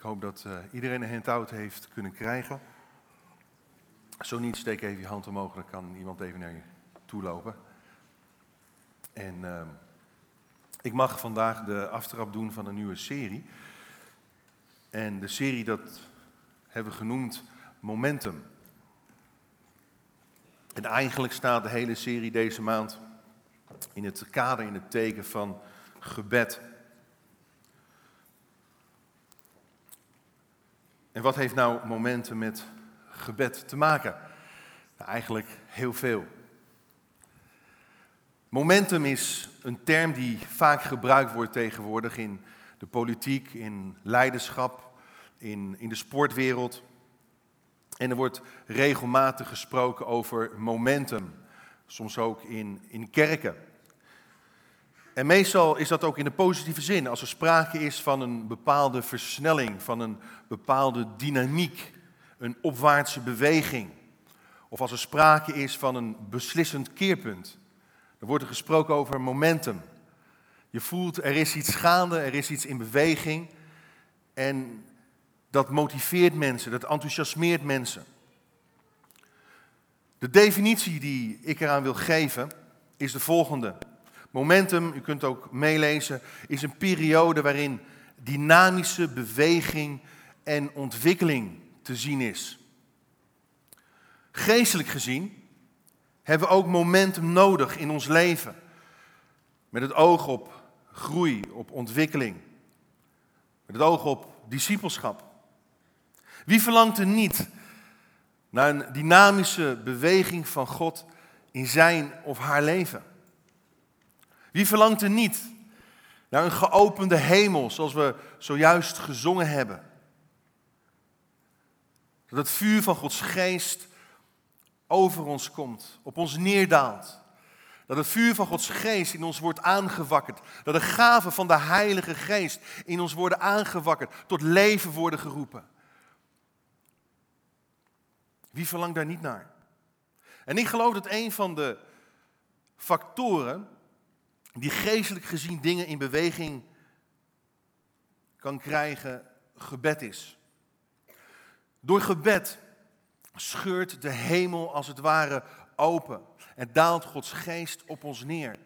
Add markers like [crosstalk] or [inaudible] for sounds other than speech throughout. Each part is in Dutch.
Ik hoop dat uh, iedereen een handout heeft kunnen krijgen. Zo niet, steek even je hand omhoog, dan kan iemand even naar je toe lopen. En uh, ik mag vandaag de aftrap doen van een nieuwe serie. En de serie dat hebben we genoemd Momentum. En eigenlijk staat de hele serie deze maand in het kader, in het teken van gebed. Wat heeft nou momenten met gebed te maken? Nou, eigenlijk heel veel. Momentum is een term die vaak gebruikt wordt tegenwoordig in de politiek, in leiderschap, in, in de sportwereld. En er wordt regelmatig gesproken over momentum, soms ook in, in kerken. En meestal is dat ook in de positieve zin, als er sprake is van een bepaalde versnelling, van een bepaalde dynamiek, een opwaartse beweging. Of als er sprake is van een beslissend keerpunt. Dan wordt er gesproken over momentum. Je voelt er is iets gaande, er is iets in beweging. En dat motiveert mensen, dat enthousiasmeert mensen. De definitie die ik eraan wil geven is de volgende. Momentum, u kunt ook meelezen, is een periode waarin dynamische beweging en ontwikkeling te zien is. Geestelijk gezien hebben we ook momentum nodig in ons leven. Met het oog op groei, op ontwikkeling. Met het oog op discipelschap. Wie verlangt er niet naar een dynamische beweging van God in zijn of haar leven? Wie verlangt er niet naar een geopende hemel, zoals we zojuist gezongen hebben? Dat het vuur van Gods geest over ons komt, op ons neerdaalt. Dat het vuur van Gods geest in ons wordt aangewakkerd. Dat de gaven van de Heilige Geest in ons worden aangewakkerd, tot leven worden geroepen. Wie verlangt daar niet naar? En ik geloof dat een van de factoren die geestelijk gezien dingen in beweging kan krijgen, gebed is. Door gebed scheurt de hemel als het ware open en daalt Gods geest op ons neer.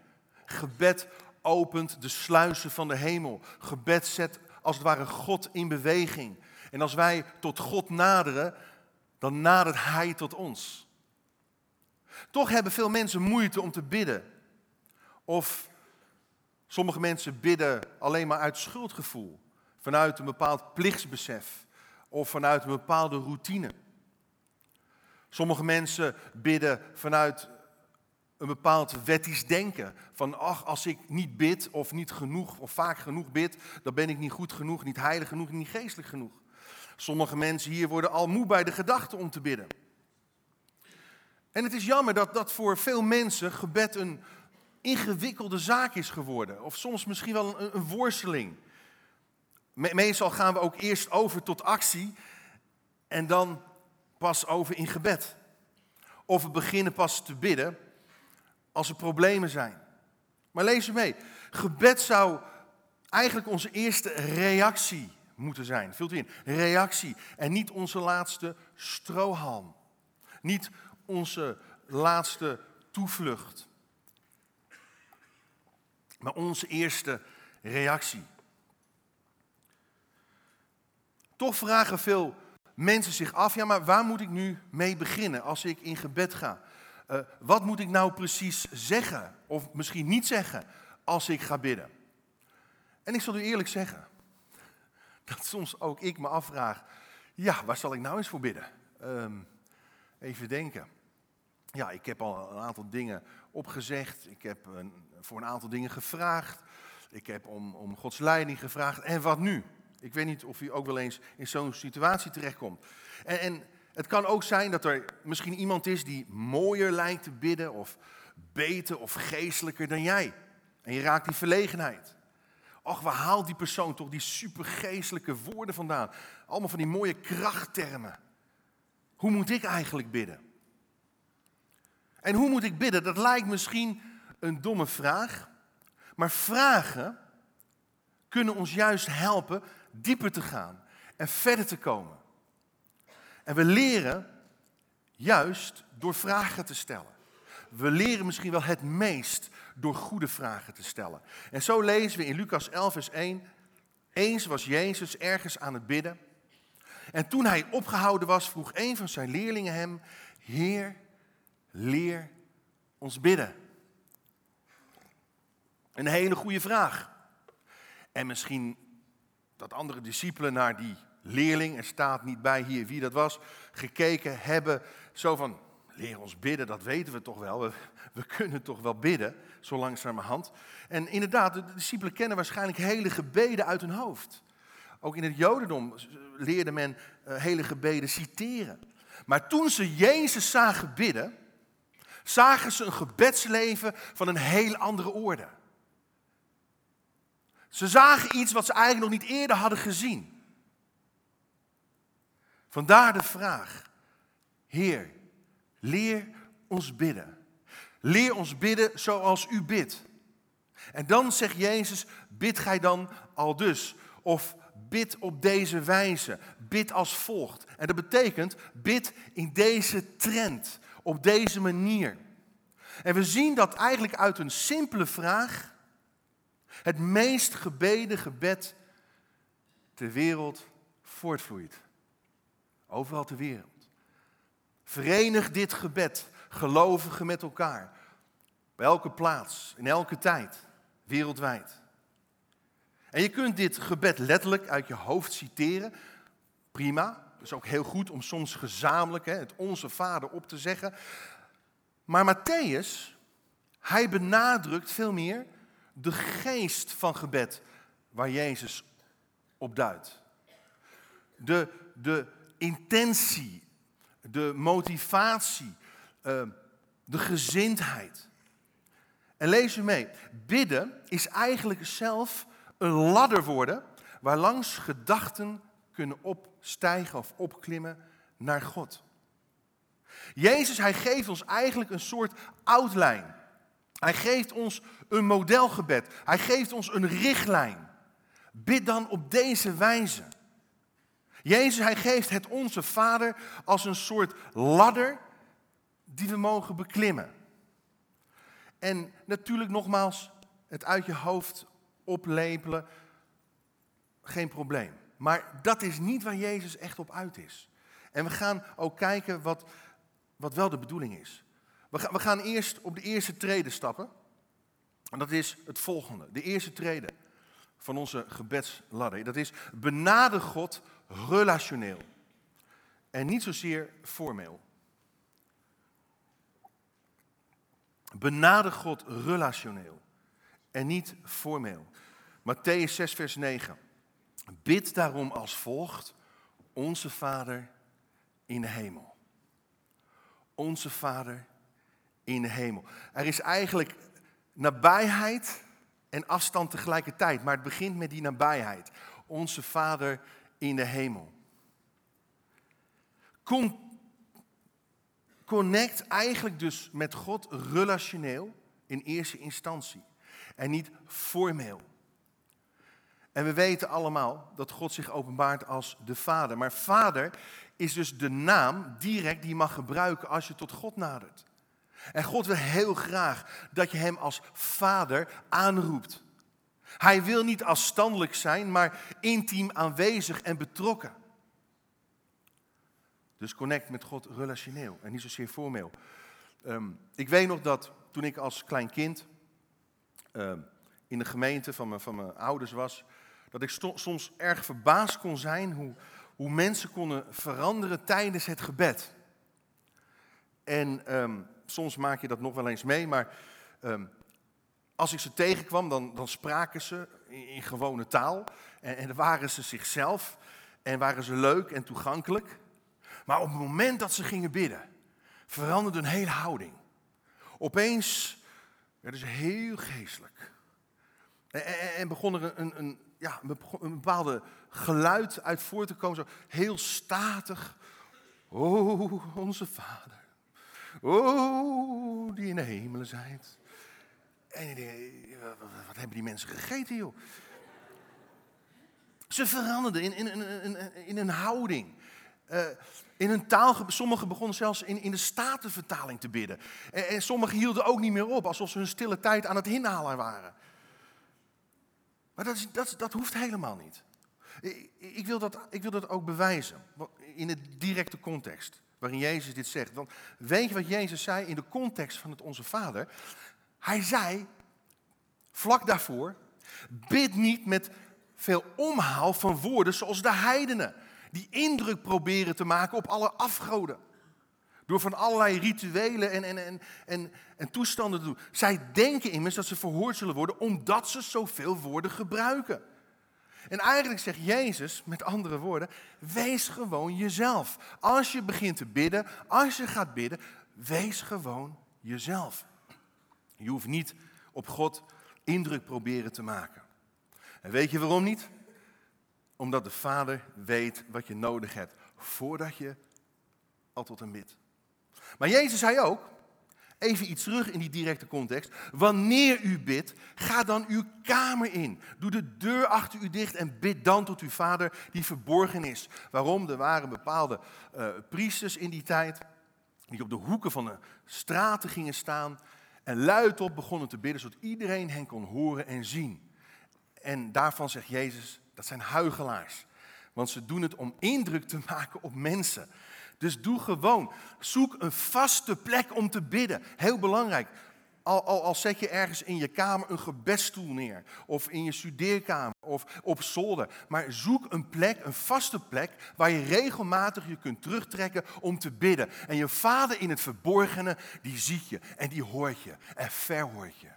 Gebed opent de sluizen van de hemel. Gebed zet als het ware God in beweging. En als wij tot God naderen, dan nadert Hij tot ons. Toch hebben veel mensen moeite om te bidden. Of sommige mensen bidden alleen maar uit schuldgevoel, vanuit een bepaald plichtsbesef of vanuit een bepaalde routine. Sommige mensen bidden vanuit een bepaald wettisch denken. Van ach, als ik niet bid of niet genoeg of vaak genoeg bid, dan ben ik niet goed genoeg, niet heilig genoeg, niet geestelijk genoeg. Sommige mensen hier worden al moe bij de gedachte om te bidden. En het is jammer dat, dat voor veel mensen gebed een ingewikkelde zaak is geworden. Of soms misschien wel een, een worsteling. Meestal gaan we ook eerst over tot actie en dan pas over in gebed. Of we beginnen pas te bidden als er problemen zijn. Maar lees mee. Gebed zou eigenlijk onze eerste reactie moeten zijn. Vult u in. Reactie. En niet onze laatste strohalm. Niet onze laatste toevlucht. Maar onze eerste reactie. Toch vragen veel mensen zich af, ja maar waar moet ik nu mee beginnen als ik in gebed ga? Uh, wat moet ik nou precies zeggen of misschien niet zeggen als ik ga bidden? En ik zal u eerlijk zeggen, dat soms ook ik me afvraag, ja, waar zal ik nou eens voor bidden? Um, even denken. Ja, ik heb al een aantal dingen opgezegd, ik heb een, voor een aantal dingen gevraagd, ik heb om, om Gods leiding gevraagd, en wat nu? Ik weet niet of u ook wel eens in zo'n situatie terechtkomt. En, en het kan ook zijn dat er misschien iemand is die mooier lijkt te bidden, of beter of geestelijker dan jij. En je raakt die verlegenheid. Och, waar haalt die persoon toch die supergeestelijke woorden vandaan? Allemaal van die mooie krachttermen. Hoe moet ik eigenlijk bidden? En hoe moet ik bidden? Dat lijkt misschien een domme vraag. Maar vragen kunnen ons juist helpen dieper te gaan. en verder te komen. En we leren juist door vragen te stellen. We leren misschien wel het meest door goede vragen te stellen. En zo lezen we in Lucas 11, vers 1. Eens was Jezus ergens aan het bidden. En toen hij opgehouden was, vroeg een van zijn leerlingen hem: Heer, leer ons bidden. Een hele goede vraag. En misschien dat andere discipelen naar die leerling, er staat niet bij hier wie dat was, gekeken hebben. Zo van, leer ons bidden, dat weten we toch wel. We, we kunnen toch wel bidden, zo langzamerhand. En inderdaad, de discipelen kennen waarschijnlijk hele gebeden uit hun hoofd. Ook in het Jodendom leerde men uh, hele gebeden citeren. Maar toen ze Jezus zagen bidden, zagen ze een gebedsleven van een heel andere orde. Ze zagen iets wat ze eigenlijk nog niet eerder hadden gezien. Vandaar de vraag: Heer, leer ons bidden. Leer ons bidden zoals u bidt. En dan zegt Jezus: bid gij dan al dus. Of bid op deze wijze. Bid als volgt. En dat betekent bid in deze trend. Op deze manier. En we zien dat eigenlijk uit een simpele vraag het meest gebeden gebed ter wereld voortvloeit. Overal ter wereld. Verenig dit gebed, gelovigen met elkaar. Op elke plaats, in elke tijd, wereldwijd. En je kunt dit gebed letterlijk uit je hoofd citeren. Prima. Is ook heel goed om soms gezamenlijk hè, het Onze Vader op te zeggen. Maar Matthäus, hij benadrukt veel meer de geest van gebed waar Jezus op duidt. De, de intentie, de motivatie, uh, de gezindheid. En lees u mee, bidden is eigenlijk zelf een ladder worden waarlangs gedachten kunnen opstijgen of opklimmen naar God. Jezus, hij geeft ons eigenlijk een soort outline. Hij geeft ons een modelgebed. Hij geeft ons een richtlijn. Bid dan op deze wijze. Jezus, hij geeft het onze Vader als een soort ladder die we mogen beklimmen. En natuurlijk nogmaals, het uit je hoofd oplepelen, geen probleem. Maar dat is niet waar Jezus echt op uit is. En we gaan ook kijken wat, wat wel de bedoeling is. We gaan, we gaan eerst op de eerste treden stappen. En dat is het volgende. De eerste treden van onze gebedsladder. Dat is benader God relationeel. En niet zozeer formeel. Benader God relationeel. En niet formeel. Matthäus 6, vers 9. Bid daarom als volgt. Onze Vader in de hemel. Onze Vader in de hemel. Er is eigenlijk nabijheid en afstand tegelijkertijd, maar het begint met die nabijheid. Onze Vader in de hemel. Con connect eigenlijk dus met God relationeel in eerste instantie en niet formeel. En we weten allemaal dat God zich openbaart als de Vader. Maar Vader is dus de naam direct die je mag gebruiken als je tot God nadert. En God wil heel graag dat je Hem als Vader aanroept. Hij wil niet afstandelijk zijn, maar intiem aanwezig en betrokken. Dus connect met God relationeel en niet zozeer formeel. Um, ik weet nog dat toen ik als klein kind um, in de gemeente van mijn, van mijn ouders was, dat ik soms erg verbaasd kon zijn hoe, hoe mensen konden veranderen tijdens het gebed. En um, soms maak je dat nog wel eens mee, maar um, als ik ze tegenkwam, dan, dan spraken ze in, gewone taal. En, en waren ze zichzelf en waren ze leuk en toegankelijk. Maar op het moment dat ze gingen bidden, veranderde een hele houding. Opeens werden ze heel geestelijk. En, en, en begon er een, een, ja, een bepaalde geluid uit voor te komen, zo heel statig. Oh, onze Vader. Oh, die in de hemelen zijt. En wat hebben die mensen gegeten, joh? Ze veranderden in, in, in, in een houding. Uh, in hun taal, sommigen begonnen zelfs in, in de statenvertaling te bidden. En, en sommigen hielden ook niet meer op, alsof ze hun stille tijd aan het inhalen waren. Maar dat, dat, dat hoeft helemaal niet. Ik, ik, wil dat, ik wil dat ook bewijzen, in de directe context waarin Jezus dit zegt. Want weet je wat Jezus zei in de context van het Onze Vader? Hij zei, vlak daarvoor, bid niet met veel omhaal van woorden zoals de heidenen die indruk proberen te maken op alle afgoden. Door van allerlei rituelen en, en, en, en, en toestanden te doen. Zij denken immers dat ze verhoord zullen worden omdat ze zoveel woorden gebruiken. En eigenlijk zegt Jezus, met andere woorden, wees gewoon jezelf. Als je begint te bidden, als je gaat bidden, wees gewoon jezelf. Je hoeft niet op God indruk proberen te maken. En weet je waarom niet? Omdat de Vader weet wat je nodig hebt voordat je al tot hem bidt. Maar Jezus zei ook, even iets terug in die directe context. Wanneer u bidt, ga dan uw kamer in. Doe de deur achter u dicht en bid dan tot uw vader die verborgen is. Waarom? Er waren bepaalde uh, priesters in die tijd die op de hoeken van de straten gingen staan en luidop begonnen te bidden zodat iedereen hen kon horen en zien. En daarvan zegt Jezus, dat zijn huigelaars. Want ze doen het om indruk te maken op mensen. Dus doe gewoon. Zoek een vaste plek om te bidden. Heel belangrijk. Al, al, al, zet je ergens in je kamer een gebedstoel neer, of in je studeerkamer, of op zolder. Maar zoek een plek, een vaste plek, waar je regelmatig je kunt terugtrekken om te bidden. En je vader in het verborgene, die ziet je en die hoort je en verhoort je.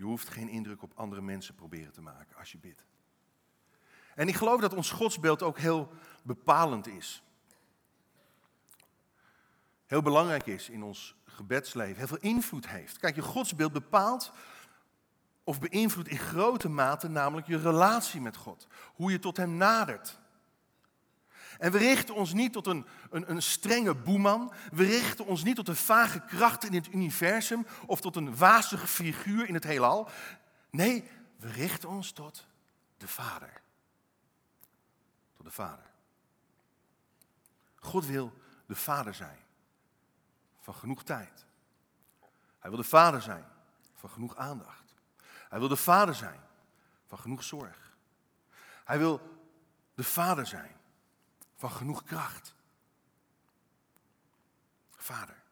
Je hoeft geen indruk op andere mensen proberen te maken als je bidt. En ik geloof dat ons godsbeeld ook heel bepalend is. Heel belangrijk is in ons gebedsleven, heel veel invloed heeft. Kijk, je godsbeeld bepaalt of beïnvloedt in grote mate namelijk je relatie met God. Hoe je tot Hem nadert. En we richten ons niet tot een, een, een strenge boeman. We richten ons niet tot een vage kracht in het universum of tot een wazige figuur in het heelal. Nee, we richten ons tot de Vader. Tot de Vader. God wil de Vader zijn van genoeg tijd. Hij wil de Vader zijn van genoeg aandacht. Hij wil de Vader zijn van genoeg zorg. Hij wil de Vader zijn van genoeg kracht. Vader,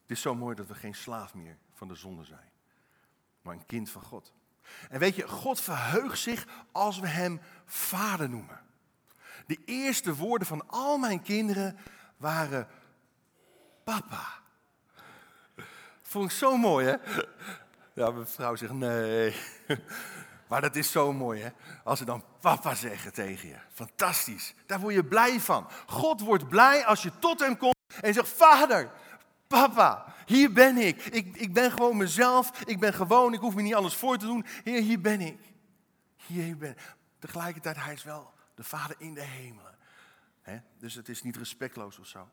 het is zo mooi dat we geen slaaf meer van de zonde zijn, maar een kind van God. En weet je, God verheugt zich als we Hem Vader noemen. De eerste woorden van al mijn kinderen waren papa. Vond ik zo mooi, hè? Ja, mijn vrouw zegt nee. Maar dat is zo mooi, hè? Als ze dan papa zeggen tegen je. Fantastisch. Daar word je blij van. God wordt blij als je tot hem komt en zegt: Vader, papa, hier ben ik. ik. Ik ben gewoon mezelf. Ik ben gewoon. Ik hoef me niet alles voor te doen. Heer, hier ben ik. Hier ben ik. Tegelijkertijd, hij is wel de Vader in de hemelen. Dus het is niet respectloos of zo.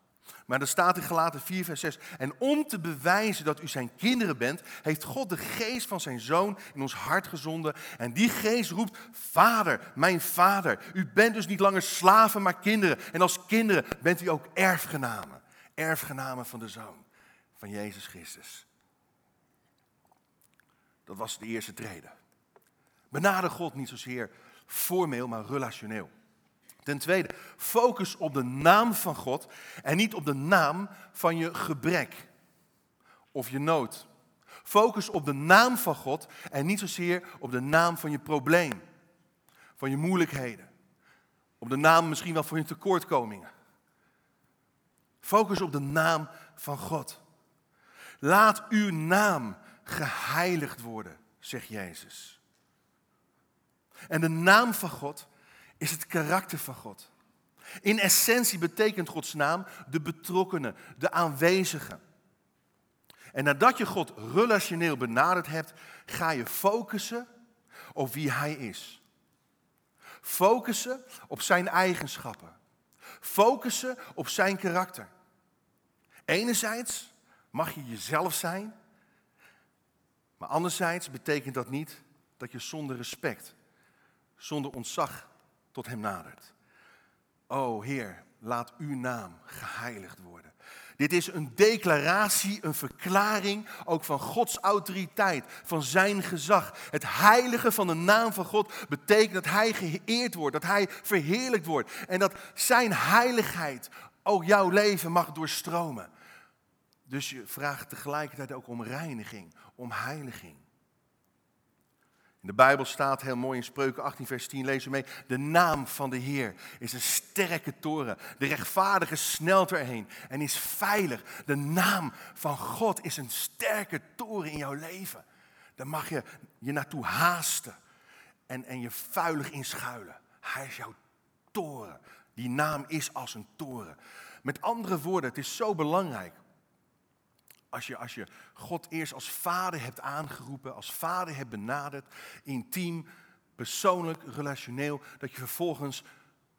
Maar er staat in Galaten 4, vers 6. En om te bewijzen dat u zijn kinderen bent, heeft God de geest van zijn zoon in ons hart gezonden. En die geest roept, Vader, mijn Vader. U bent dus niet langer slaven, maar kinderen. En als kinderen bent u ook erfgenamen. Erfgenamen van de zoon van Jezus Christus. Dat was de eerste trede. Benader God niet zozeer formeel, maar relationeel. Ten tweede, focus op de naam van God en niet op de naam van je gebrek of je nood. Focus op de naam van God en niet zozeer op de naam van je probleem, van je moeilijkheden. Op de naam misschien wel van je tekortkomingen. Focus op de naam van God. Laat uw naam geheiligd worden, zegt Jezus. En de naam van God is het karakter van God. In essentie betekent Gods naam de betrokkenen, de aanwezige. En nadat je God relationeel benaderd hebt, ga je focussen op wie Hij is. Focussen op Zijn eigenschappen. Focussen op Zijn karakter. Enerzijds mag je jezelf zijn, Maar anderzijds betekent dat niet dat je zonder respect, zonder ontzag tot Hem nadert. O Heer, laat uw naam geheiligd worden. Dit is een declaratie, een verklaring ook van Gods autoriteit, van zijn gezag. Het heilige van de naam van God betekent dat hij geëerd wordt, dat hij verheerlijkt wordt en dat zijn heiligheid ook jouw leven mag doorstromen. Dus je vraagt tegelijkertijd ook om reiniging, om heiliging. In de Bijbel staat heel mooi in Spreuken 18, vers 10, lezen we mee. De naam van de Heer is een sterke toren. De rechtvaardige snelt erheen en is veilig. De naam van God is een sterke toren in jouw leven. Daar mag je je naartoe haasten en, en je vuilig inschuilen. Hij is jouw toren. Die naam is als een toren. Met andere woorden, het is zo belangrijk als je, als je God eerst als vader hebt aangeroepen, als vader hebt benaderd, intiem, persoonlijk, relationeel, dat je vervolgens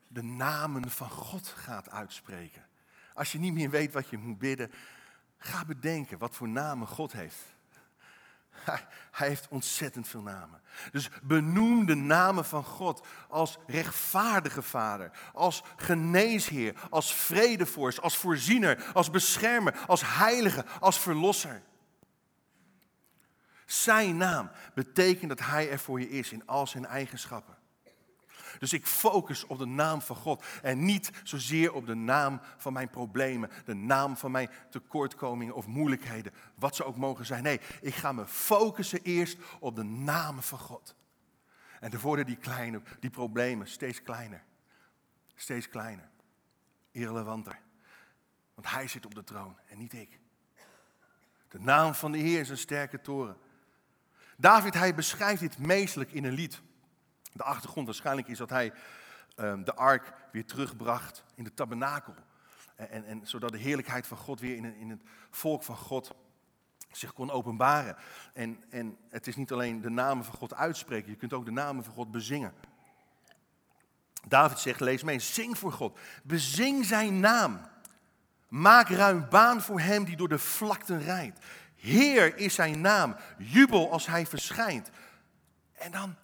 de namen van God gaat uitspreken. Als je niet meer weet wat je moet bidden, ga bedenken wat voor namen God heeft. Hij, heeft ontzettend veel namen. Dus benoem de namen van God als rechtvaardige vader, als geneesheer, als vredevorst, als voorziener, als beschermer, als heilige, als verlosser. Zijn naam betekent dat hij er voor je is in al zijn eigenschappen. Dus ik focus op de naam van God en niet zozeer op de naam van mijn problemen, de naam van mijn tekortkomingen of moeilijkheden, wat ze ook mogen zijn. Nee, ik ga me focussen eerst op de naam van God. En dan worden die kleine, die problemen steeds kleiner, steeds kleiner, irrelevanter. Want hij zit op de troon en niet ik. De naam van de Heer is een sterke toren. David, hij beschrijft dit meestelijk in een lied. De achtergrond waarschijnlijk is dat hij um, de ark weer terugbracht in de tabernakel. En, en, en, zodat de heerlijkheid van God weer in, in het volk van God zich kon openbaren. En, en het is niet alleen de namen van God uitspreken, je kunt ook de namen van God bezingen. David zegt, lees mee, zing voor God. Bezing zijn naam. Maak ruim baan voor hem die door de vlakten rijdt. Heer is zijn naam. Jubel als hij verschijnt. En dan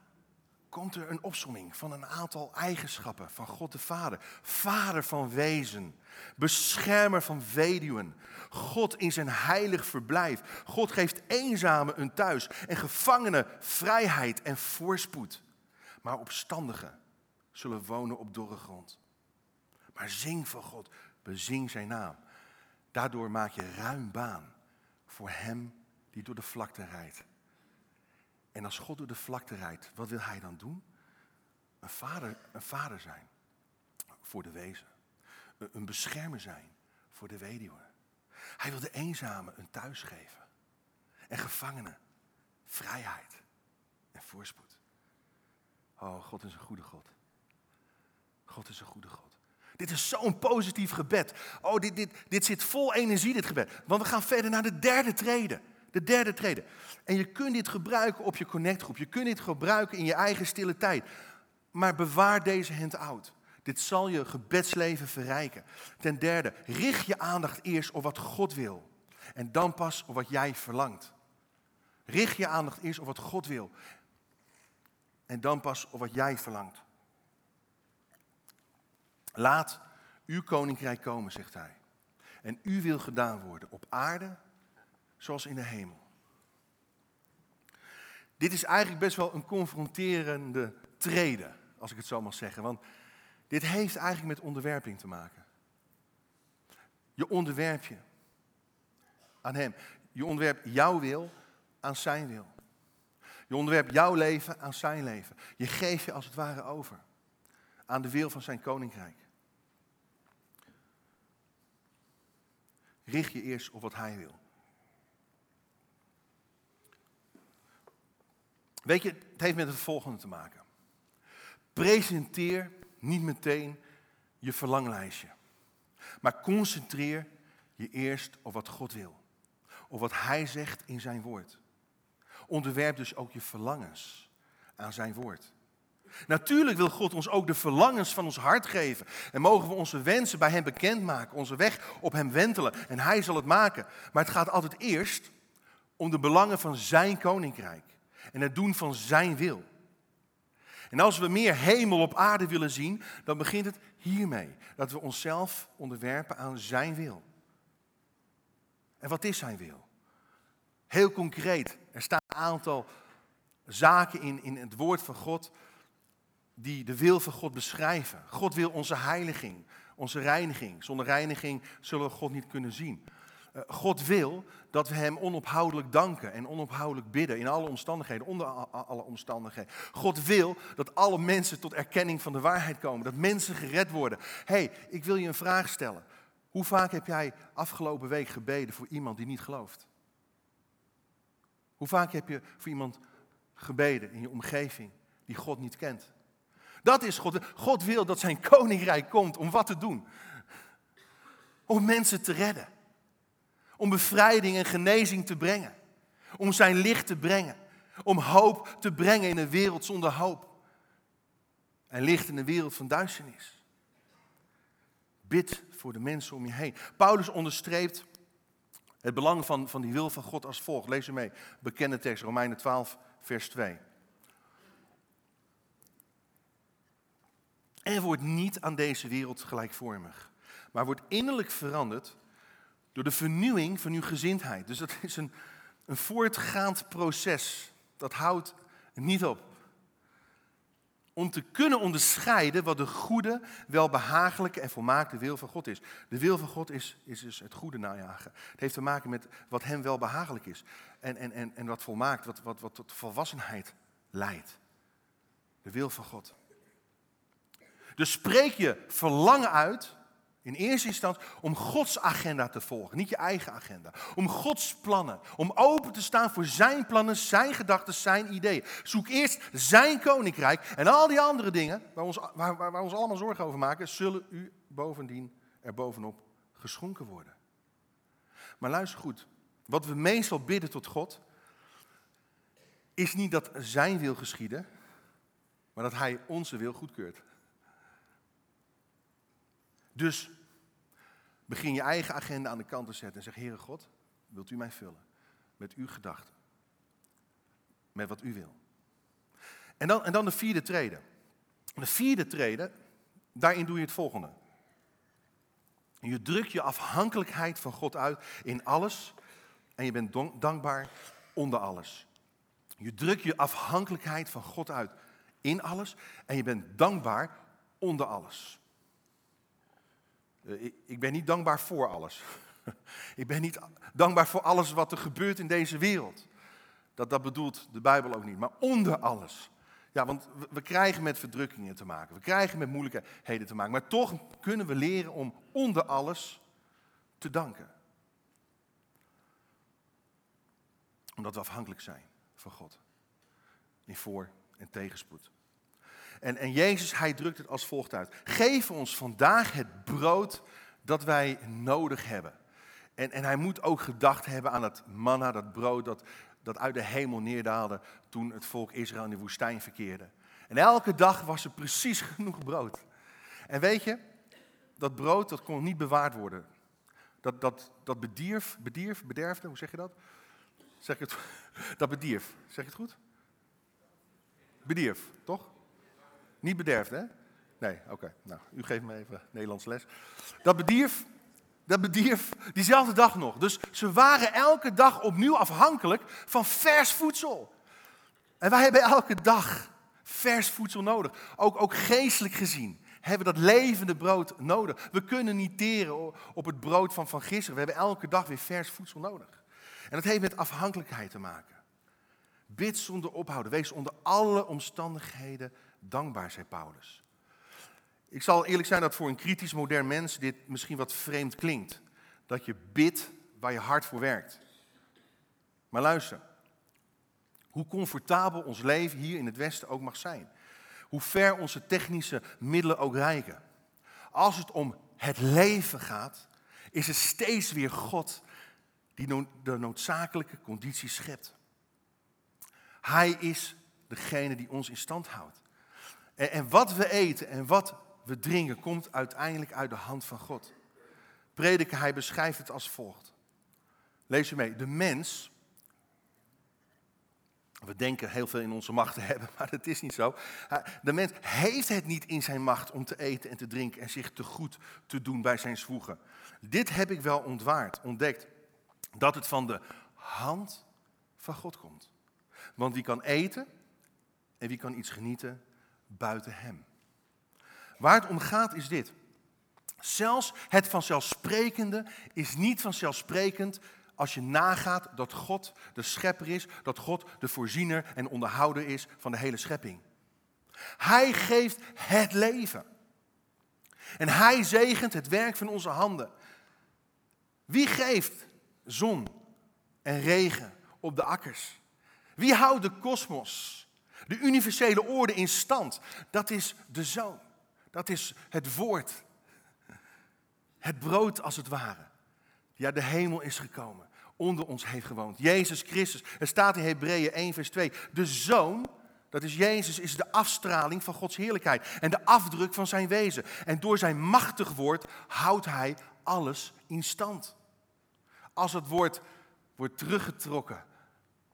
komt er een opsomming van een aantal eigenschappen van God de Vader. Vader van wezen, beschermer van weduwen, God in zijn heilig verblijf. God geeft eenzamen een thuis en gevangenen vrijheid en voorspoed. Maar opstandigen zullen wonen op dorre grond. Maar zing voor God, bezing zijn naam. Daardoor maak je ruim baan voor hem die door de vlakte rijdt. En als God door de vlakte rijdt, wat wil hij dan doen? Een vader, een vader zijn voor de wezen. Een beschermer zijn voor de weduwe. Hij wil de eenzame een thuis geven. En gevangenen vrijheid en voorspoed. Oh, God is een goede God. God is een goede God. Dit is zo'n positief gebed. Oh, dit, dit, dit zit vol energie, dit gebed. Want we gaan verder naar de derde trede. De derde trede. En je kunt dit gebruiken op je connectgroep. Je kunt dit gebruiken in je eigen stille tijd. Maar bewaar deze hand-out. Dit zal je gebedsleven verrijken. Ten derde, richt je aandacht eerst op wat God wil. En dan pas op wat jij verlangt. Richt je aandacht eerst op wat God wil. En dan pas op wat jij verlangt. Laat uw koninkrijk komen, zegt hij. En u wil gedaan worden op aarde zoals in de hemel. Dit is eigenlijk best wel een confronterende trede, als ik het zo mag zeggen. Want dit heeft eigenlijk met onderwerping te maken. Je onderwerp je aan Hem. Je onderwerpt jouw wil aan Zijn wil. Je onderwerpt jouw leven aan Zijn leven. Je geeft je als het ware over aan de wil van Zijn koninkrijk. Richt je eerst op wat Hij wil. Weet je, het heeft met het volgende te maken. Presenteer niet meteen je verlanglijstje. Maar concentreer je eerst op wat God wil. Op wat Hij zegt in zijn woord. Onderwerp dus ook je verlangens aan zijn woord. Natuurlijk wil God ons ook de verlangens van ons hart geven. En mogen we onze wensen bij Hem bekendmaken, onze weg op Hem wentelen. En Hij zal het maken. Maar het gaat altijd eerst om de belangen van zijn koninkrijk en het doen van zijn wil. En als we meer hemel op aarde willen zien, dan begint het hiermee. Dat we onszelf onderwerpen aan zijn wil. En wat is zijn wil? Heel concreet, er staan een aantal zaken in, in het woord van God die de wil van God beschrijven. God wil onze heiliging, onze reiniging. Zonder reiniging zullen we God niet kunnen zien. Eh, God wil dat we Hem onophoudelijk danken en onophoudelijk bidden in alle omstandigheden, onder alle omstandigheden. God wil dat alle mensen tot erkenning van de waarheid komen, dat mensen gered worden. hey, ik wil je een vraag stellen. Hoe vaak heb jij afgelopen week gebeden voor iemand die niet gelooft? Hoe vaak heb je voor iemand gebeden in je omgeving die God niet kent? Dat is God. God wil dat zijn koninkrijk komt om wat te doen? Om mensen te redden. Om bevrijding en genezing te brengen. Om zijn licht te brengen. Om hoop te brengen in een wereld zonder hoop. En licht in een wereld van duisternis. Bid voor de mensen om je heen. Paulus onderstreept het belang van, van die wil van God als volgt. Lees u mee. Bekende tekst, Romeinen 12, vers 2. En wordt niet aan deze wereld gelijkvormig, maar wordt innerlijk veranderd door de vernieuwing van uw gezindheid. Dus dat is een, een voortgaand proces. Dat houdt niet op. Om te kunnen onderscheiden wat de goede, welbehagelijke en volmaakte wil van God is. De wil van God is, is dus het goede najagen. Het heeft te maken met wat hem welbehagelijk is. En, en, en, en wat volmaakt, wat, wat, wat tot volwassenheid leidt. De wil van God. Dus spreek je verlangen uit, in eerste instantie, om Gods agenda te volgen, niet je eigen agenda. Om Gods plannen, om open te staan voor zijn plannen, zijn gedachten, zijn ideeën. Zoek eerst zijn koninkrijk en al die andere dingen, waar ons, waar, waar, waar ons allemaal zorgen over maken, zullen u bovendien er bovenop geschonken worden. Maar luister goed, wat we meestal bidden tot God, is niet dat zijn wil geschieden, maar dat hij onze wil goedkeurt. Dus begin je eigen agenda aan de kant te zetten en zeg, Heere God, wilt u mij vullen met uw gedachten? Met wat u wil. En dan, en dan de vierde trede. De vierde trede, daarin doe je het volgende. Je drukt je afhankelijkheid van God uit in alles en je bent dankbaar onder alles. Je drukt je afhankelijkheid van God uit in alles en je bent dankbaar onder alles. Eh, ik ben niet dankbaar voor alles. [laughs] Ik ben niet dankbaar voor alles wat er gebeurt in deze wereld. Dat, dat bedoelt de Bijbel ook niet. Maar onder alles. Ja, want we krijgen met verdrukkingen te maken. We krijgen met moeilijkheden te maken. Maar toch kunnen we leren om onder alles te danken. Omdat we afhankelijk zijn van God. In voor- en tegenspoed. En, en Jezus, hij drukt het als volgt uit. Geef ons vandaag het brood dat wij nodig hebben. En, en hij moet ook gedacht hebben aan het manna, dat brood dat, dat uit de hemel neerdaalde toen het volk Israël in de woestijn verkeerde. En elke dag was er precies [laughs] genoeg brood. En weet je, dat brood dat kon niet bewaard worden. Dat, dat, dat bedierf, bedierf, bederfde, hoe zeg je dat? Zeg het, [laughs] dat bedierf, zeg je het goed? Bedierf, toch? Niet bederfd, hè? Nee, oké. Nou, u geeft me even Nederlands les. Dat bedierf, dat bedierf diezelfde dag nog. Dus ze waren elke dag opnieuw afhankelijk van vers voedsel. En wij hebben elke dag vers voedsel nodig. Ook, ook geestelijk gezien hebben we dat levende brood nodig. We kunnen niet teren op het brood van, van gisteren. We hebben elke dag weer vers voedsel nodig. En dat heeft met afhankelijkheid te maken. Bid zonder ophouden. Wees onder alle omstandigheden dankbaar, zei Paulus. Ik zal eerlijk zijn dat voor een kritisch modern mens dit misschien wat vreemd klinkt. Dat je bidt waar je hart voor werkt. Maar luister, hoe comfortabel ons leven hier in het Westen ook mag zijn. Hoe ver onze technische middelen ook reiken. Als het om het leven gaat, is het steeds weer God die de noodzakelijke condities schept. Hij is degene die ons in stand houdt. En, wat we eten en wat we drinken komt uiteindelijk uit de hand van God. Prediker, hij beschrijft het als volgt. Lees u mee. De mens We denken heel veel in onze macht te hebben, [laughs] maar dat is niet zo. De mens heeft het niet in zijn macht om te eten en te drinken en zich te goed te doen bij zijn zwoegen. Dit heb ik wel ontwaard, ontdekt, dat het van de hand van God komt. Want wie kan eten en wie kan iets genieten buiten hem? Waar het om gaat is dit. Zelfs het vanzelfsprekende is niet vanzelfsprekend als je nagaat dat God de schepper is, dat God de voorziener en onderhouder is van de hele schepping. Hij geeft het leven. En hij zegent het werk van onze handen. Wie geeft zon en regen op de akkers? Wie houdt de kosmos, de universele orde in stand? Dat is de zoon. Dat is het woord. Het brood als het ware. Ja, de hemel is gekomen. Onder ons heeft gewoond. Jezus Christus. Er staat in Hebreeën 1 vers 2. De zoon, dat is Jezus, is de afstraling van Gods heerlijkheid. En de afdruk van zijn wezen. En door zijn machtig woord houdt hij alles in stand. Als het woord wordt teruggetrokken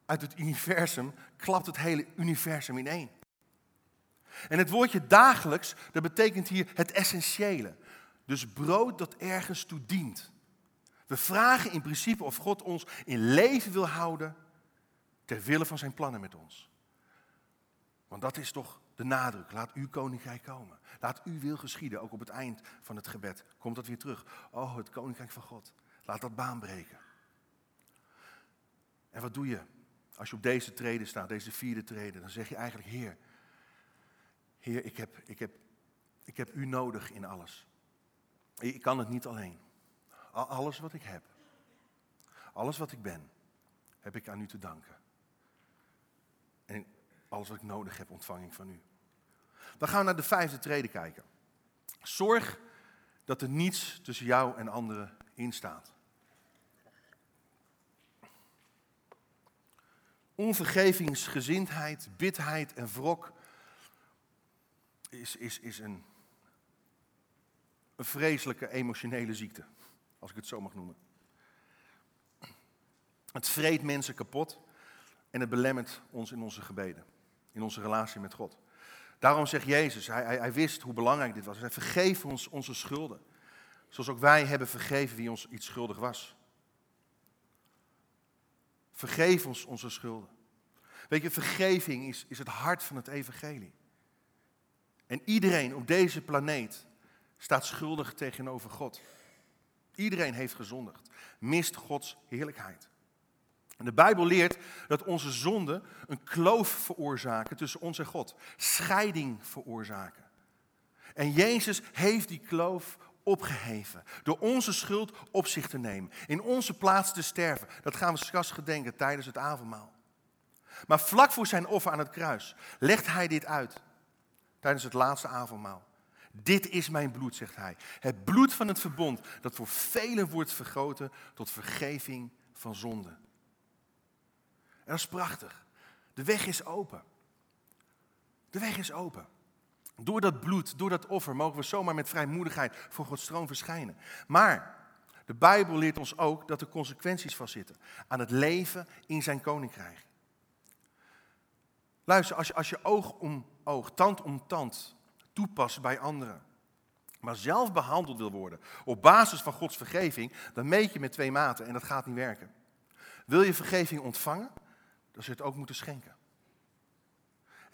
uit het universum, klapt het hele universum in één. En het woordje dagelijks, dat betekent hier het essentiële. Dus brood dat ergens toe dient. We vragen in principe of God ons in leven wil houden ter wille van zijn plannen met ons. Want dat is toch de nadruk. Laat uw koninkrijk komen. Laat uw wil geschieden. Ook op het eind van het gebed komt dat weer terug. Oh, het koninkrijk van God. Laat dat baan breken. En wat doe je als je op deze treden staat, deze vierde treden? Dan zeg je eigenlijk, Heer, Heer, ik heb, ik heb, ik heb u nodig in alles. Ik kan het niet alleen. Alles wat ik heb, alles wat ik ben, heb ik aan u te danken. En alles wat ik nodig heb, ontvang ik van u. Dan gaan we naar de vijfde trede kijken. Zorg dat er niets tussen jou en anderen in staat. Onvergevingsgezindheid, bitheid en wrok is, is, is een, een vreselijke emotionele ziekte, als ik het zo mag noemen. Het vreet mensen kapot en het belemmert ons in onze gebeden, in onze relatie met God. Daarom zegt Jezus, hij, hij, hij wist hoe belangrijk dit was. Hij vergeef ons onze schulden, zoals ook wij hebben vergeven wie ons iets schuldig was. Vergeef ons onze schulden. Weet je, vergeving is, is het hart van het evangelie. En iedereen op deze planeet staat schuldig tegenover God. Iedereen heeft gezondigd, mist Gods heerlijkheid. En de Bijbel leert dat onze zonden een kloof veroorzaken tussen ons en God, scheiding veroorzaken. En Jezus heeft die kloof opgeheven door onze schuld op zich te nemen, in onze plaats te sterven. Dat gaan we straks gedenken tijdens het avondmaal. Maar vlak voor zijn offer aan het kruis legt hij dit uit tijdens het laatste avondmaal. Dit is mijn bloed, zegt hij. Het bloed van het verbond dat voor velen wordt vergroten tot vergeving van zonde. En dat is prachtig. De weg is open. De weg is open. Door dat bloed, door dat offer, mogen we zomaar met vrijmoedigheid voor Gods troon verschijnen. Maar de Bijbel leert ons ook dat er consequenties vastzitten aan het leven in zijn koninkrijk. Luister, als je, als je oog om oog, tand om tand toepast bij anderen, maar zelf behandeld wil worden op basis van Gods vergeving, dan meet je met twee maten en dat gaat niet werken. Wil je vergeving ontvangen, dan zul je het ook moeten schenken.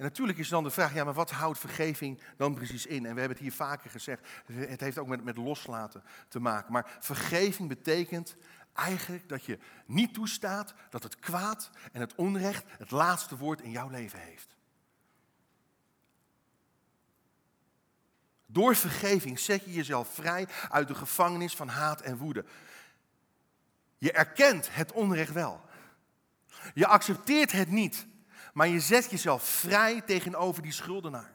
En natuurlijk is dan de vraag, ja, maar wat houdt vergeving dan precies in? En we hebben het hier vaker gezegd, het heeft ook met, met loslaten te maken. Maar vergeving betekent eigenlijk dat je niet toestaat dat het kwaad en het onrecht het laatste woord in jouw leven heeft. Door vergeving zet je jezelf vrij uit de gevangenis van haat en woede. Je erkent het onrecht wel. Je accepteert het niet, maar je zet jezelf vrij tegenover die schuldenaar.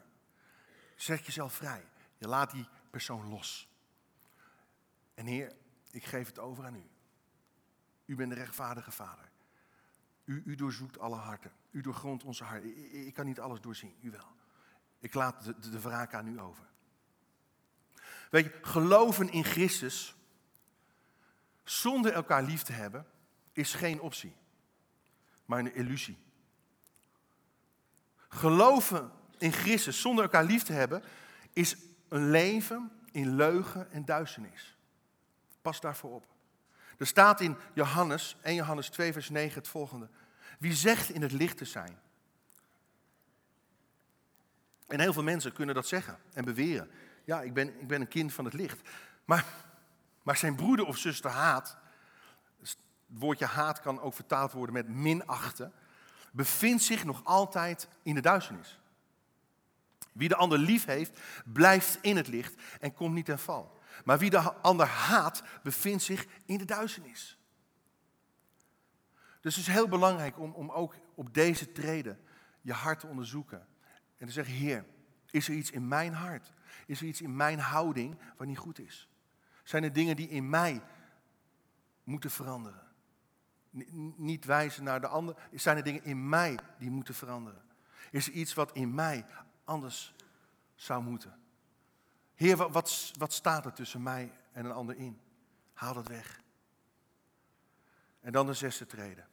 Zet jezelf vrij. Je laat die persoon los. En Heer, ik geef het over aan u. U bent de rechtvaardige Vader. U, u doorzoekt alle harten. U doorgrondt onze harten. Ik, kan niet alles doorzien, u wel. Ik laat de, de, de wraak aan u over. Weet je, geloven in Christus zonder elkaar lief te hebben is geen optie, maar een illusie. Geloven in Christus zonder elkaar lief te hebben, is een leven in leugen en duisternis. Pas daarvoor op. Er staat in Johannes, 1 Johannes 2, vers 9 het volgende. Wie zegt in het licht te zijn? En heel veel mensen kunnen dat zeggen en beweren. Ja, ik ben, ik ben een kind van het licht. Maar, maar zijn broeder of zuster haat, het woordje haat kan ook vertaald worden met minachten, bevindt zich nog altijd in de duisternis. Wie de ander lief heeft, blijft in het licht en komt niet ten val. Maar wie de ander haat, bevindt zich in de duisternis. Dus het is heel belangrijk om, om ook op deze treden je hart te onderzoeken. En te zeggen, Heer, is er iets in mijn hart? Is er iets in mijn houding wat niet goed is? Zijn er dingen die in mij moeten veranderen? Niet wijzen naar de ander. Zijn er dingen in mij die moeten veranderen? Is er iets wat in mij anders zou moeten? Heer, wat, wat staat er tussen mij en een ander in? Haal dat weg. En dan de zesde treden.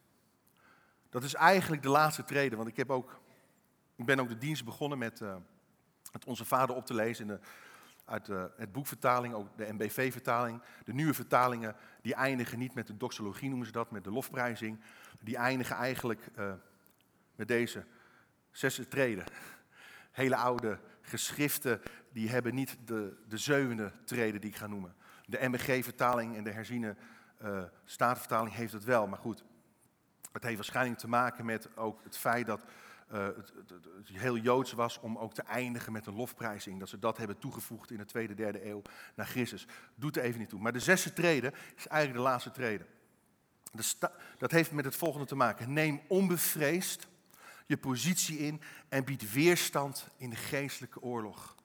Dat is eigenlijk de laatste treden, want ik, heb ook, ik ben ook de dienst begonnen met, uh, met Onze Vader op te lezen in de, uit de, het boekvertaling, ook de MBV-vertaling. De nieuwe vertalingen, die eindigen niet met de doxologie, noemen ze dat, met de lofprijzing. Die eindigen eigenlijk uh, met deze zesde treden. Hele oude geschriften, die hebben niet de, de zevende treden die ik ga noemen. De MBG-vertaling en de herziene uh, staatvertaling heeft het wel, maar goed. Het heeft waarschijnlijk te maken met ook het feit dat het, het, heel Joods was om ook te eindigen met een lofprijzing. Dat ze dat hebben toegevoegd in de tweede, derde eeuw na Christus. Doet er even niet toe. Maar de zesde treden is eigenlijk de laatste treden. Dat heeft met het volgende te maken. Neem onbevreesd je positie in en bied weerstand in de geestelijke oorlog.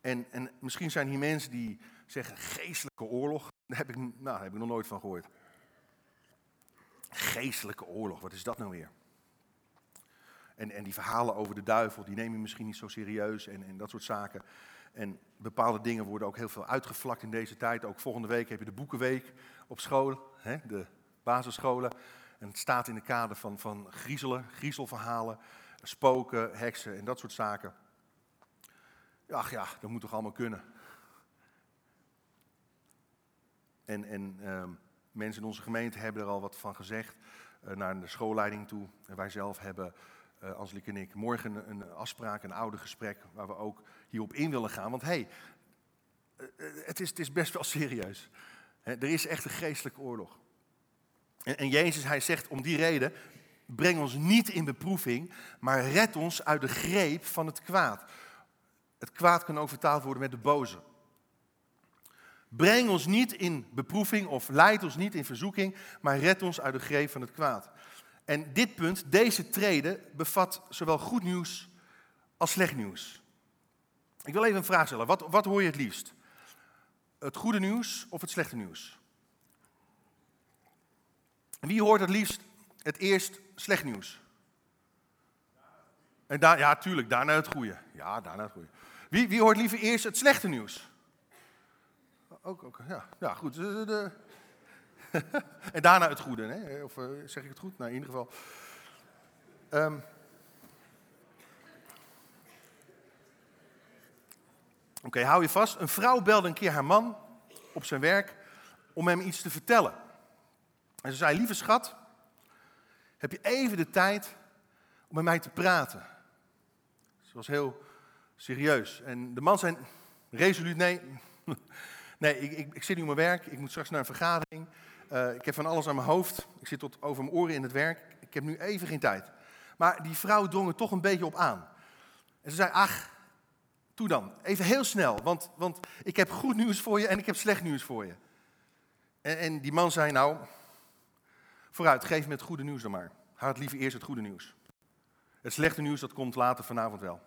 En, en misschien zijn hier mensen die zeggen geestelijke oorlog. Daar heb ik, nou, daar heb ik nog nooit van gehoord. Geestelijke oorlog, wat is dat nou weer? En, en die verhalen over de duivel, die neem je misschien niet zo serieus en, en dat soort zaken. En bepaalde dingen worden ook heel veel uitgevlakt in deze tijd. Ook volgende week heb je de Boekenweek op school, hè, de basisscholen. En het staat in de kader van, van griezelen, griezelverhalen, spoken, heksen en dat soort zaken. Ach ja, dat moet toch allemaal kunnen. En, en uh, mensen in onze gemeente hebben er al wat van gezegd uh, naar de schoolleiding toe. En wij zelf hebben uh, en ik, morgen een, afspraak, een oude gesprek, waar we ook hierop in willen gaan. Want hé, hey, uh, het, is, het is best wel [laughs] serieus. Er is echt een geestelijke oorlog. En, en Jezus, hij zegt om die reden, breng ons niet in beproeving, maar red ons uit de greep van het kwaad. Het kwaad kan ook vertaald worden met de boze. Breng ons niet in beproeving of leid ons niet in verzoeking, maar red ons uit de greep van het kwaad. En dit punt, deze trede, bevat zowel goed nieuws als slecht nieuws. Ik wil even een vraag stellen. Wat, wat hoor je het liefst? Het goede nieuws of het slechte nieuws? Wie hoort het liefst het eerst slecht nieuws? En daar, ja, tuurlijk, daarna het goede. Ja, daarna het goede. Wie, wie hoort liever eerst het slechte nieuws? Ook, ook ja. ja, goed. De, [laughs] en daarna het goede, hè? of uh, zeg ik het goed? Nou, in ieder geval. Um, Oké, hou je vast. Een vrouw belde een keer haar man op zijn werk om hem iets te vertellen. En ze zei, lieve schat, heb je even de tijd om met mij te praten? Ze was heel serieus. En de man zei resoluut, nee, [laughs] nee ik, ik, ik zit nu op mijn werk, ik moet straks naar een vergadering. Uh, ik heb van alles aan mijn hoofd. Ik zit tot over mijn oren in het werk. Ik heb nu even geen tijd. Maar die vrouw drong er toch een beetje op aan. En ze zei, ach, toe dan. Even heel snel, want, want ik heb goed nieuws voor je en ik heb slecht nieuws voor je. En, en die man zei, nou, vooruit, geef me het goede nieuws dan maar. Houd liever eerst het goede nieuws. Het slechte nieuws, dat komt later vanavond wel.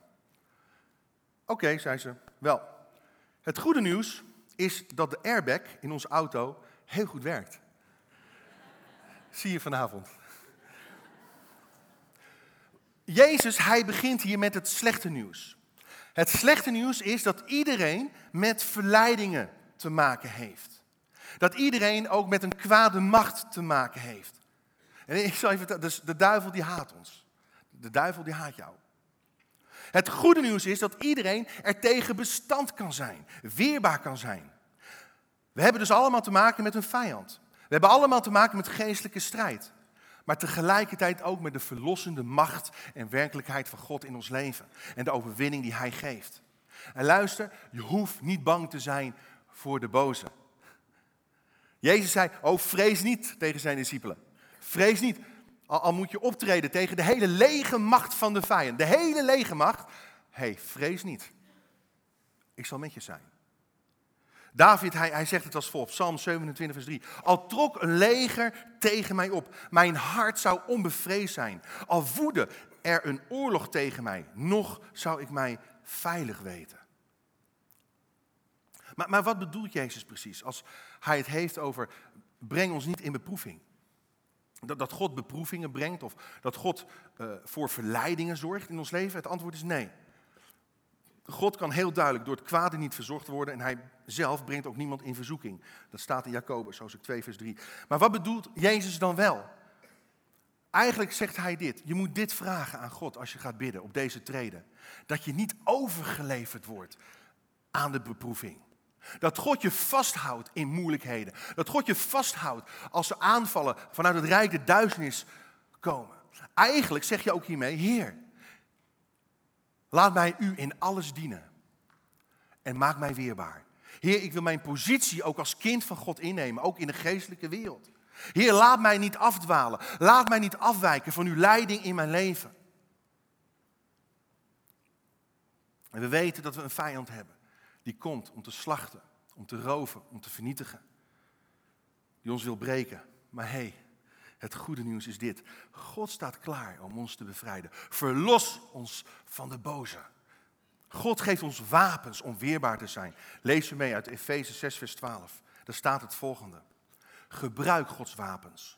Oké, zei ze, wel. Het goede nieuws is dat de airbag in onze auto heel goed werkt. Zie je vanavond. Jezus, hij begint hier met het slechte nieuws. Het slechte nieuws is dat iedereen met verleidingen te maken heeft. Dat iedereen ook met een kwade macht te maken heeft. En ik zal even dus de duivel die haat ons. De duivel die haat jou. Het goede nieuws is dat iedereen er tegen bestand kan zijn, weerbaar kan zijn. We hebben dus allemaal te maken met een vijand. We hebben allemaal te maken met geestelijke strijd. Maar tegelijkertijd ook met de verlossende macht en werkelijkheid van God in ons leven. En de overwinning die Hij geeft. En luister, je hoeft niet bang te zijn voor de boze. Jezus zei, oh vrees niet tegen zijn discipelen. Vrees niet, al, moet je optreden tegen de hele lege macht van de vijand. De hele lege macht. Hé, hey, vrees niet. Ik zal met je zijn. David, hij, hij zegt het als volgt, Psalm 27, vers 3. Al trok een leger tegen mij op, mijn hart zou onbevreesd zijn. Al woedde er een oorlog tegen mij, nog zou ik mij veilig weten. Maar, maar wat bedoelt Jezus precies als hij het heeft over breng ons niet in beproeving? Dat, dat God beproevingen brengt of dat God uh, voor verleidingen zorgt in ons leven? Het antwoord is nee. God kan heel duidelijk door het kwade niet verzorgd worden en hij zelf brengt ook niemand in verzoeking. Dat staat in Jacobus, zoals ik 2 vers 3. Maar wat bedoelt Jezus dan wel? Eigenlijk zegt hij dit. Je moet dit vragen aan God als je gaat bidden op deze treden. Dat je niet overgeleverd wordt aan de beproeving. Dat God je vasthoudt in moeilijkheden. Dat God je vasthoudt als er aanvallen vanuit het rijk de duisternis komen. Eigenlijk zeg je ook hiermee, Heer, laat mij u in alles dienen. En maak mij weerbaar. Heer, ik wil mijn positie ook als kind van God innemen, ook in de geestelijke wereld. Heer, laat mij niet afdwalen. Laat mij niet afwijken van uw leiding in mijn leven. En we weten dat we een vijand hebben die komt om te slachten, om te roven, om te vernietigen. Die ons wil breken. Maar hé, hey, het goede nieuws is dit. God staat klaar om ons te bevrijden. Verlos ons van de boze. God geeft ons wapens om weerbaar te zijn. Lees we mee uit Efeze 6, vers 12. Daar staat het volgende. Gebruik Gods wapens.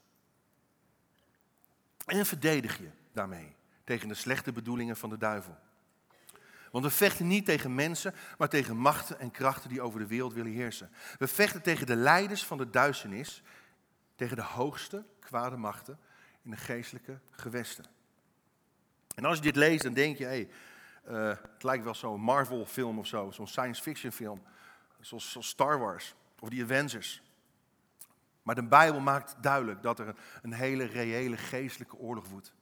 En verdedig je daarmee tegen de slechte bedoelingen van de duivel. Want we vechten niet tegen mensen, maar tegen machten en krachten die over de wereld willen heersen. We vechten tegen de leiders van de duisternis, tegen de hoogste kwade machten in de geestelijke gewesten. En als je dit leest, dan denk je, hey, uh, het lijkt wel zo'n Marvel-film of zo, zo'n science fiction film, zoals, Star Wars of die Avengers. Maar de Bijbel maakt duidelijk dat er een hele reële geestelijke oorlog woedt.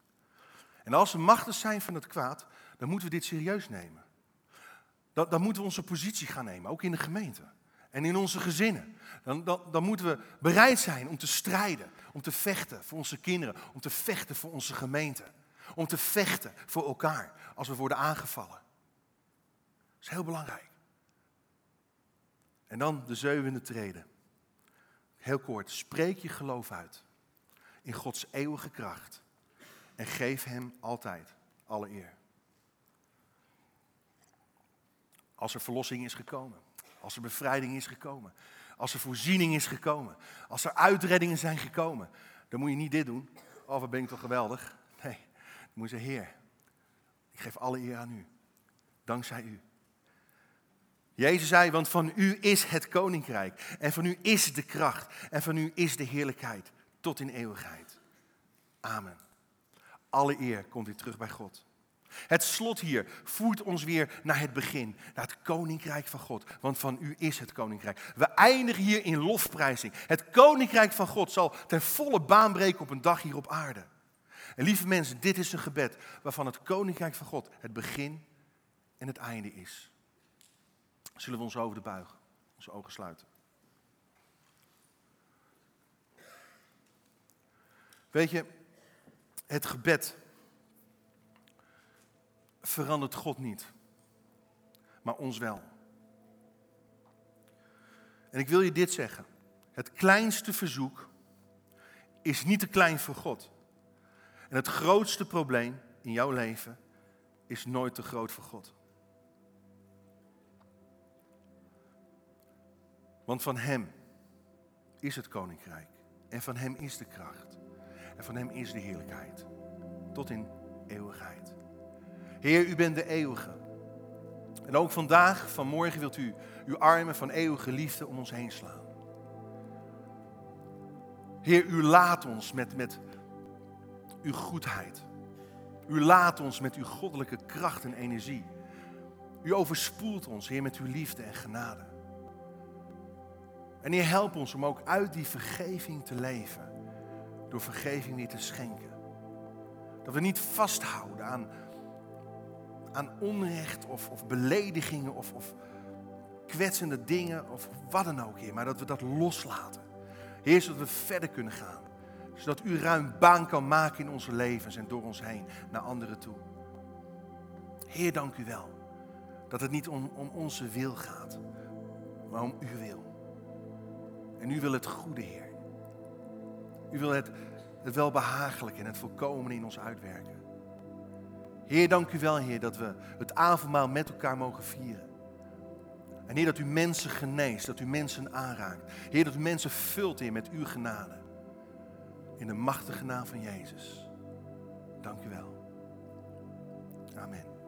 En als er machten zijn van het kwaad, dan moeten we dit serieus nemen. Dan, dan moeten we onze positie gaan nemen, ook in de gemeente en in onze gezinnen. Dan, dan, dan, moeten we bereid zijn om te strijden, om te vechten voor onze kinderen, om te vechten voor onze gemeente, om te vechten voor elkaar als we worden aangevallen. Dat is heel belangrijk. En dan de zevende treden. Heel kort, spreek je geloof uit in Gods eeuwige kracht en geef Hem altijd alle eer. Als er verlossing is gekomen, als er bevrijding is gekomen, als er voorziening is gekomen, als er uitreddingen zijn gekomen, dan moet je niet dit doen. Oh, wat ben ik toch geweldig. Nee, dan moet je zeggen, Heer, ik geef alle eer aan u. Dankzij u. Jezus zei, want van u is het koninkrijk. En van u is de kracht. En van u is de heerlijkheid. Tot in eeuwigheid. Amen. Alle eer komt weer terug bij God. Het slot hier voert ons weer naar het begin, naar het koninkrijk van God. Want van u is het koninkrijk. We eindigen hier in lofprijzing. Het koninkrijk van God zal ten volle baan breken op een dag hier op aarde. En lieve mensen, dit is een gebed waarvan het koninkrijk van God het begin en het einde is. Zullen we ons over de buigen, onze ogen sluiten. Weet je, het gebed verandert God niet, maar ons wel. En ik wil je dit zeggen. Het kleinste verzoek is niet te klein voor God. En het grootste probleem in jouw leven is nooit te groot voor God. Want van Hem is het koninkrijk. En van Hem is de kracht. En van Hem is de heerlijkheid. Tot in eeuwigheid. Heer, u bent de eeuwige. En ook vandaag, vanmorgen, wilt u uw armen van eeuwige liefde om ons heen slaan. Heer, u laat ons met, met uw goedheid. U laat ons met uw goddelijke kracht en energie. U overspoelt ons, Heer, met uw liefde en genade. En Heer, help ons om ook uit die vergeving te leven. Door vergeving weer te schenken. Dat we niet vasthouden aan, aan onrecht of, of beledigingen of, of kwetsende dingen of wat dan ook, Heer. Maar dat we dat loslaten. Heer, zodat we verder kunnen gaan. Zodat u ruim baan kan maken in onze levens en door ons heen naar anderen toe. Heer, dank u wel. Dat het niet om, om onze wil gaat, maar om uw wil. En u wil het goede, Heer. U wil het, het welbehagelijke en het volkomen in ons uitwerken. Heer, dank u wel, Heer, dat we het avondmaal met elkaar mogen vieren. En Heer, dat u mensen geneest, dat u mensen aanraakt. Heer, dat u mensen vult, Heer, met uw genade. In de machtige naam van Jezus. Dank u wel. Amen.